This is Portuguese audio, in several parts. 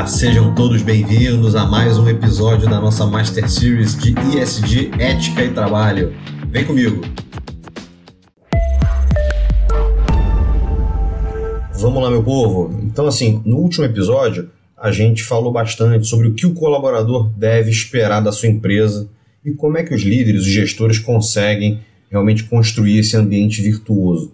Olá, sejam todos bem-vindos a mais um episódio da nossa Master Series de ESG Ética e Trabalho. Vem comigo! Vamos lá, meu povo? Então, assim, no último episódio, a gente falou bastante sobre o que o colaborador deve esperar da sua empresa e como é que os líderes, os gestores conseguem realmente construir esse ambiente virtuoso.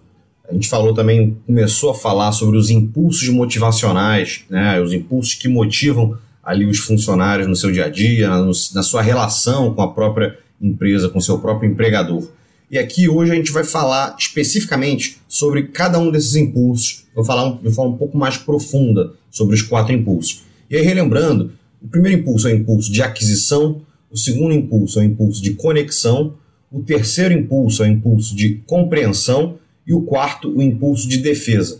A gente falou também, começou a falar sobre os impulsos motivacionais, né, os impulsos que motivam ali os funcionários no seu dia a dia, na, na sua relação com a própria empresa, com o seu próprio empregador. E aqui hoje a gente vai falar especificamente sobre cada um desses impulsos. Vou falar de forma um pouco mais profunda sobre os quatro impulsos. E aí, relembrando, o primeiro impulso é o impulso de aquisição, o segundo impulso é o impulso de conexão, o terceiro impulso é o impulso de compreensão e o quarto, o impulso de defesa.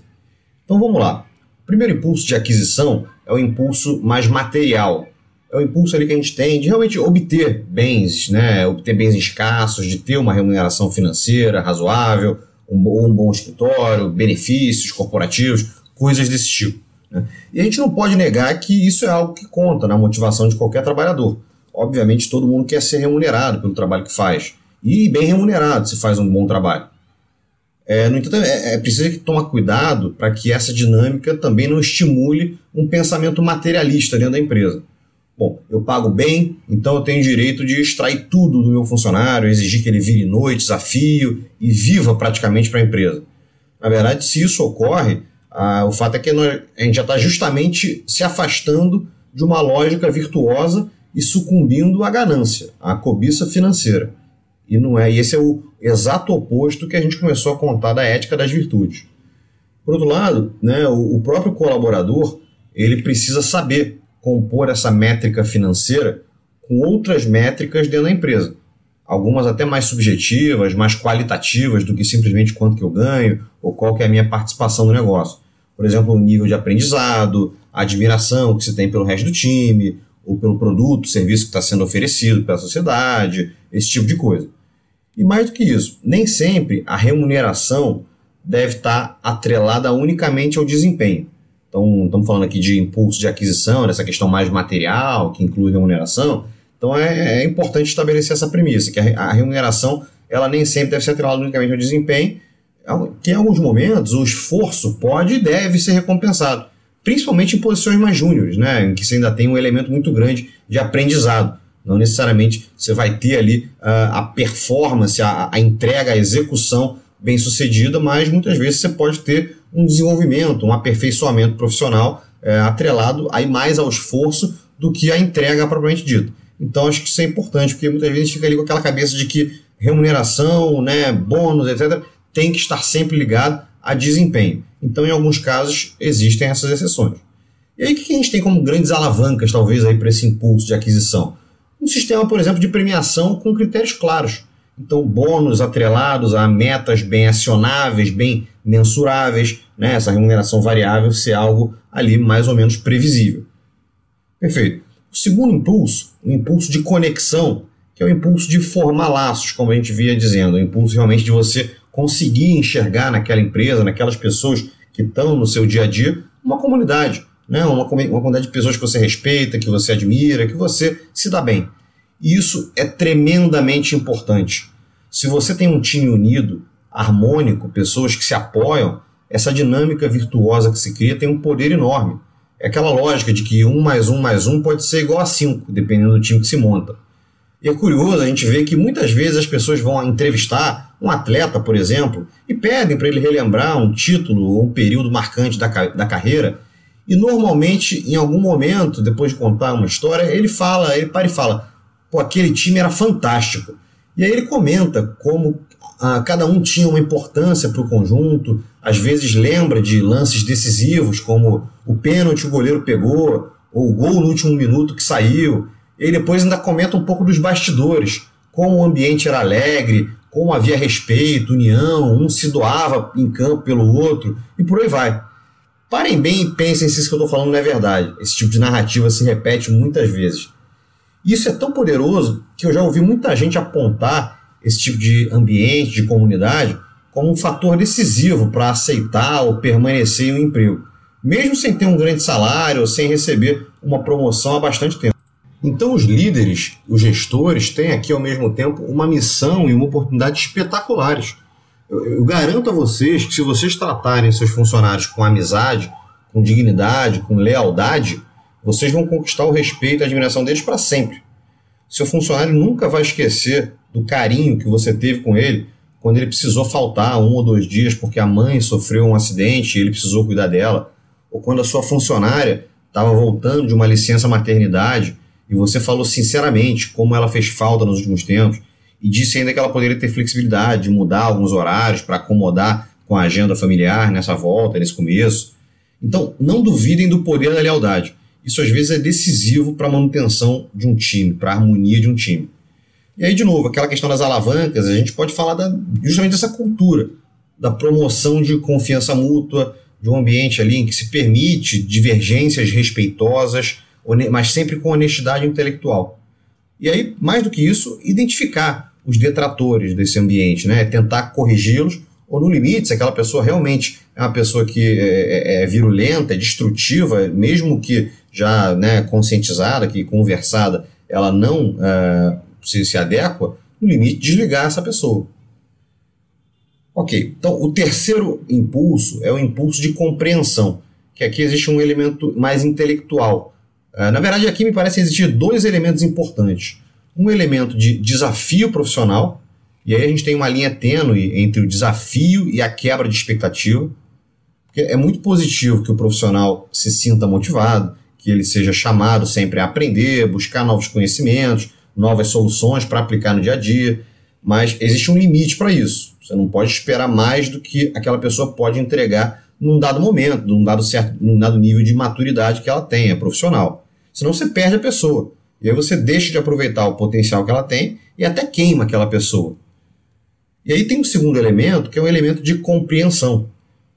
Então vamos lá. O primeiro impulso de aquisição é o impulso mais material. É o impulso ali que a gente tem de realmente obter bens, né? obter bens escassos, de ter uma remuneração financeira razoável, um, um bom escritório, benefícios corporativos, coisas desse tipo. Né? E a gente não pode negar que isso é algo que conta na motivação de qualquer trabalhador. Obviamente, todo mundo quer ser remunerado pelo trabalho que faz. E bem remunerado se faz um bom trabalho. É, no entanto, é, é preciso tomar cuidado para que essa dinâmica também não estimule um pensamento materialista dentro da empresa. Bom, eu pago bem, então eu tenho direito de extrair tudo do meu funcionário, exigir que ele vire noite, desafio e viva praticamente para a empresa. Na verdade, se isso ocorre, ah, o fato é que nós, a gente já está justamente se afastando de uma lógica virtuosa e sucumbindo à ganância, à cobiça financeira. E não é, e esse é o exato oposto que a gente começou a contar da ética das virtudes. Por outro lado, né, o, o próprio colaborador ele precisa saber compor essa métrica financeira com outras métricas dentro da empresa. Algumas até mais subjetivas, mais qualitativas do que simplesmente quanto que eu ganho ou qual que é a minha participação no negócio. Por exemplo, o nível de aprendizado, a admiração que se tem pelo resto do time, ou pelo produto, serviço que está sendo oferecido pela sociedade, esse tipo de coisa. E mais do que isso, nem sempre a remuneração deve estar atrelada unicamente ao desempenho. Então, estamos falando aqui de impulso de aquisição, dessa questão mais material, que inclui remuneração. Então, é, é importante estabelecer essa premissa, que a, a remuneração ela nem sempre deve ser atrelada unicamente ao desempenho, que em alguns momentos o esforço pode e deve ser recompensado, principalmente em posições mais júniores, né, em que você ainda tem um elemento muito grande de aprendizado. Não necessariamente você vai ter ali uh, a performance, a, a entrega, a execução bem sucedida, mas muitas vezes você pode ter um desenvolvimento, um aperfeiçoamento profissional uh, atrelado aí mais ao esforço do que à entrega propriamente dita. Então acho que isso é importante, porque muitas vezes a fica ali com aquela cabeça de que remuneração, né, bônus, etc., tem que estar sempre ligado a desempenho. Então, em alguns casos, existem essas exceções. E aí, o que a gente tem como grandes alavancas, talvez, para esse impulso de aquisição? Um sistema, por exemplo, de premiação com critérios claros. Então, bônus atrelados a metas bem acionáveis, bem mensuráveis, né? essa remuneração variável ser algo ali mais ou menos previsível. Perfeito. O segundo impulso, o impulso de conexão, que é o impulso de formar laços, como a gente via dizendo, o impulso realmente de você conseguir enxergar naquela empresa, naquelas pessoas que estão no seu dia a dia, uma comunidade, né? uma, uma comunidade de pessoas que você respeita, que você admira, que você se dá bem. E isso é tremendamente importante. Se você tem um time unido, harmônico, pessoas que se apoiam, essa dinâmica virtuosa que se cria tem um poder enorme. É aquela lógica de que um mais um mais um pode ser igual a cinco, dependendo do time que se monta. E é curioso a gente ver que muitas vezes as pessoas vão entrevistar um atleta, por exemplo, e pedem para ele relembrar um título ou um período marcante da, da carreira, e normalmente, em algum momento, depois de contar uma história, ele fala, ele para e fala: pô, aquele time era fantástico. E aí ele comenta como ah, cada um tinha uma importância para o conjunto, às vezes lembra de lances decisivos, como o pênalti o goleiro pegou, ou o gol no último minuto que saiu. E depois ainda comenta um pouco dos bastidores, como o ambiente era alegre, como havia respeito, união, um se doava em campo pelo outro, e por aí vai. Parem bem e pensem se isso que eu estou falando não é verdade. Esse tipo de narrativa se repete muitas vezes. Isso é tão poderoso que eu já ouvi muita gente apontar esse tipo de ambiente, de comunidade, como um fator decisivo para aceitar ou permanecer em um emprego. mesmo sem ter um grande salário ou sem receber uma promoção há bastante tempo. Então, os líderes, os gestores, têm aqui ao mesmo tempo uma missão e uma oportunidade espetaculares. Eu, eu garanto a vocês que, se vocês tratarem seus funcionários com amizade, com dignidade, com lealdade, vocês vão conquistar o respeito e a admiração deles para sempre. Seu funcionário nunca vai esquecer do carinho que você teve com ele quando ele precisou faltar um ou dois dias porque a mãe sofreu um acidente e ele precisou cuidar dela, ou quando a sua funcionária estava voltando de uma licença maternidade e você falou sinceramente como ela fez falta nos últimos tempos e disse ainda que ela poderia ter flexibilidade de mudar alguns horários para acomodar com a agenda familiar nessa volta, nesse começo. Então, não duvidem do poder da lealdade. Isso às vezes é decisivo para a manutenção de um time, para a harmonia de um time. E aí, de novo, aquela questão das alavancas, a gente pode falar da, justamente dessa cultura, da promoção de confiança mútua, de um ambiente ali em que se permite divergências respeitosas, mas sempre com honestidade intelectual. E aí, mais do que isso, identificar os detratores desse ambiente, né? tentar corrigi-los, ou no limite, se aquela pessoa realmente é uma pessoa que é, é, é virulenta, é destrutiva, mesmo que já né, conscientizada, que conversada, ela não uh, se, se adequa, no limite, desligar essa pessoa. Ok, então o terceiro impulso é o impulso de compreensão, que aqui existe um elemento mais intelectual. Uh, na verdade, aqui me parece existir dois elementos importantes. Um elemento de desafio profissional, e aí a gente tem uma linha tênue entre o desafio e a quebra de expectativa. Porque é muito positivo que o profissional se sinta motivado, que ele seja chamado sempre a aprender, buscar novos conhecimentos, novas soluções para aplicar no dia a dia, mas existe um limite para isso. Você não pode esperar mais do que aquela pessoa pode entregar num dado momento, num dado certo, num dado nível de maturidade que ela tenha, profissional. Senão você perde a pessoa. E aí você deixa de aproveitar o potencial que ela tem e até queima aquela pessoa. E aí tem um segundo elemento, que é um elemento de compreensão.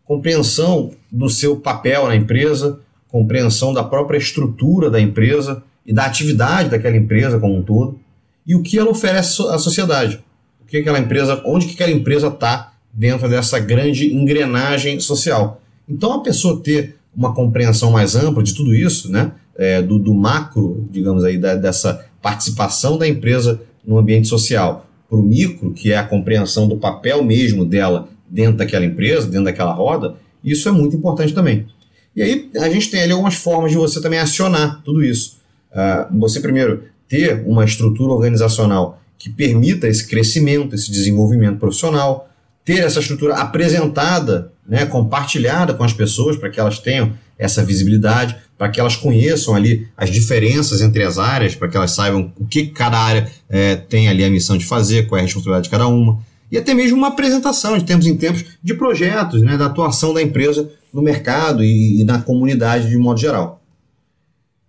Compreensão do seu papel na empresa, compreensão da própria estrutura da empresa, e da atividade daquela empresa como um todo e o que ela oferece à sociedade. O que aquela empresa, onde que aquela empresa está dentro dessa grande engrenagem social. Então a pessoa ter uma compreensão mais ampla de tudo isso, né, é, do, do, macro, digamos aí, da, dessa participação da empresa no ambiente social, para o micro, que é a compreensão do papel mesmo dela dentro daquela empresa, dentro daquela roda, isso é muito importante também. E aí a gente tem ali algumas formas de você também acionar tudo isso. Uh, você primeiro ter uma estrutura organizacional que permita esse crescimento, esse desenvolvimento profissional, ter essa estrutura apresentada, né, compartilhada com as pessoas para que elas tenham essa visibilidade, para que elas conheçam ali as diferenças entre as áreas, para que elas saibam o que cada área é, tem ali a missão de fazer, qual é a responsabilidade de cada uma, e até mesmo uma apresentação de tempos em tempos de projetos, né, da atuação da empresa no mercado e, e na comunidade de modo geral.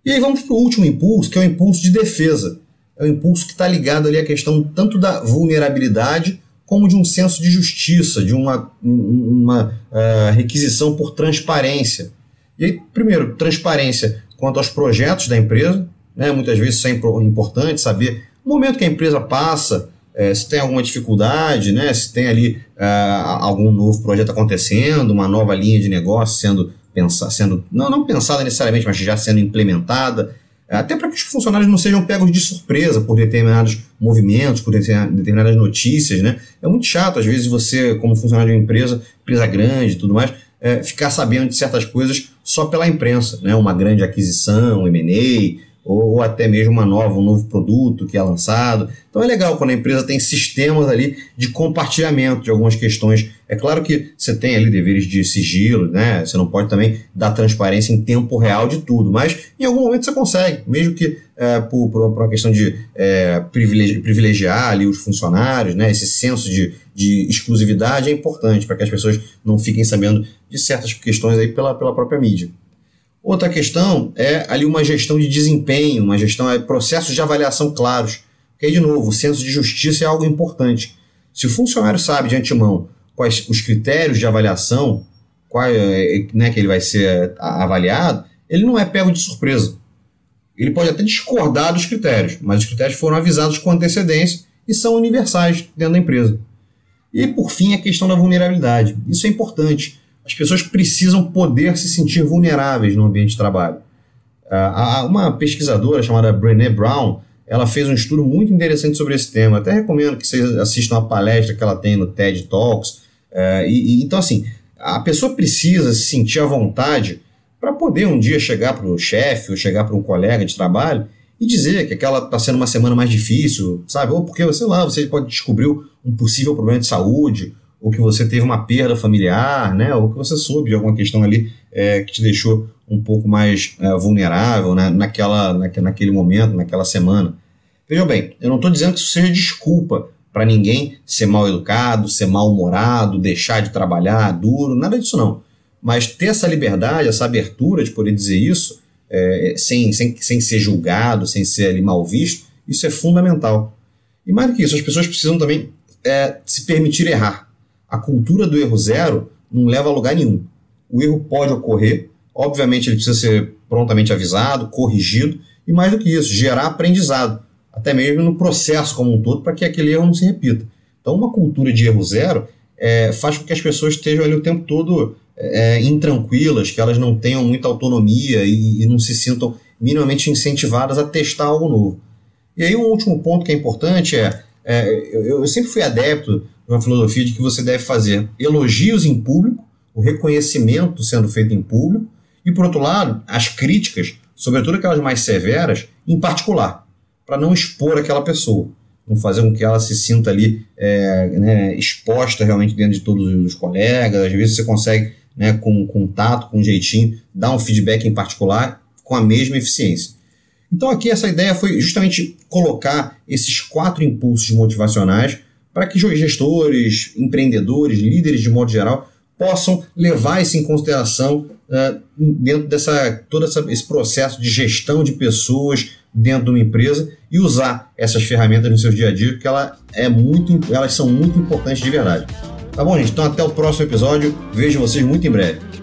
E aí vamos para o último impulso, que é o impulso de defesa. É o impulso que está ligado ali à questão tanto da vulnerabilidade como de um senso de justiça, de uma, uma uh, requisição por transparência. E aí, primeiro, transparência quanto aos projetos da empresa, né? muitas vezes isso é importante saber o momento que a empresa passa, é, se tem alguma dificuldade, né? se tem ali uh, algum novo projeto acontecendo, uma nova linha de negócio sendo pensar, sendo não, não pensada necessariamente, mas já sendo implementada, até para que os funcionários não sejam pegos de surpresa por determinados movimentos, por determinadas notícias, né? É muito chato, às vezes, você, como funcionário de uma empresa, empresa grande e tudo mais, é, ficar sabendo de certas coisas só pela imprensa, né? Uma grande aquisição, M&A, ou até mesmo uma nova, um novo produto que é lançado. Então é legal quando a empresa tem sistemas ali de compartilhamento de algumas questões. É claro que você tem ali deveres de sigilo, né? Você não pode também dar transparência em tempo real de tudo, mas em algum momento você consegue, mesmo que é, por, por, uma questão de é, privilegi privilegiar ali os funcionários, né? Esse senso de, de exclusividade é importante para que as pessoas não fiquem sabendo de certas questões aí pela, pela própria mídia. Outra questão é ali uma gestão de desempenho, uma gestão, é processos de avaliação claros. Porque, de novo, o senso de justiça é algo importante. Se o funcionário sabe de antemão quais os critérios de avaliação, qual, é, né, que ele vai ser avaliado, ele não é pego de surpresa. Ele pode até discordar dos critérios, mas os critérios foram avisados com antecedência e são universais dentro da empresa. E, por fim, a questão da vulnerabilidade. Isso é importante as pessoas precisam poder se sentir vulneráveis no ambiente de trabalho. Uh, uma pesquisadora chamada Brené Brown, ela fez um estudo muito interessante sobre esse tema. Até recomendo que vocês assistam a palestra que ela tem no TED Talks. Uh, e, e, então, assim, a pessoa precisa se sentir à vontade para poder um dia chegar para o chefe ou chegar para um colega de trabalho e dizer que aquela está sendo uma semana mais difícil, sabe? Ou porque, sei lá, você pode descobrir um possível problema de saúde, ou que você teve uma perda familiar, né? Ou que você soube de alguma questão ali é, que te deixou um pouco mais é, vulnerável né? naquela, naquele momento, naquela semana. Vejam bem, eu não estou dizendo que isso seja desculpa para ninguém ser mal educado, ser mal-humorado, deixar de trabalhar duro, nada disso não. Mas ter essa liberdade, essa abertura de poder dizer isso, é, sem, sem, sem ser julgado, sem ser ali, mal visto, isso é fundamental. E mais do que isso, as pessoas precisam também é, se permitir errar. A cultura do erro zero não leva a lugar nenhum. O erro pode ocorrer, obviamente ele precisa ser prontamente avisado, corrigido, e mais do que isso, gerar aprendizado, até mesmo no processo como um todo, para que aquele erro não se repita. Então, uma cultura de erro zero é, faz com que as pessoas estejam ali o tempo todo é, intranquilas, que elas não tenham muita autonomia e, e, não se sintam minimamente incentivadas a testar algo novo. E aí um último ponto que é importante é, é eu, eu, sempre fui adepto de uma filosofia de que você deve fazer elogios em público, o reconhecimento sendo feito em público, e por outro lado, as críticas, sobretudo aquelas mais severas, em particular, para não expor aquela pessoa não fazer com que ela se sinta ali é, né, exposta realmente dentro de todos os colegas. Às vezes você consegue né, com, com tato, com jeitinho, dar um feedback em particular com a mesma eficiência. Então aqui essa ideia foi justamente colocar esses quatro impulsos motivacionais para que gestores, empreendedores, líderes de modo geral possam levar isso em consideração uh, dentro dessa todo essa, esse processo de gestão de pessoas dentro de uma empresa e usar essas ferramentas no seu dia a dia, porque ela é muito, elas são muito importantes de verdade. Tá bom, gente? Então até o próximo episódio. Vejo vocês muito em breve.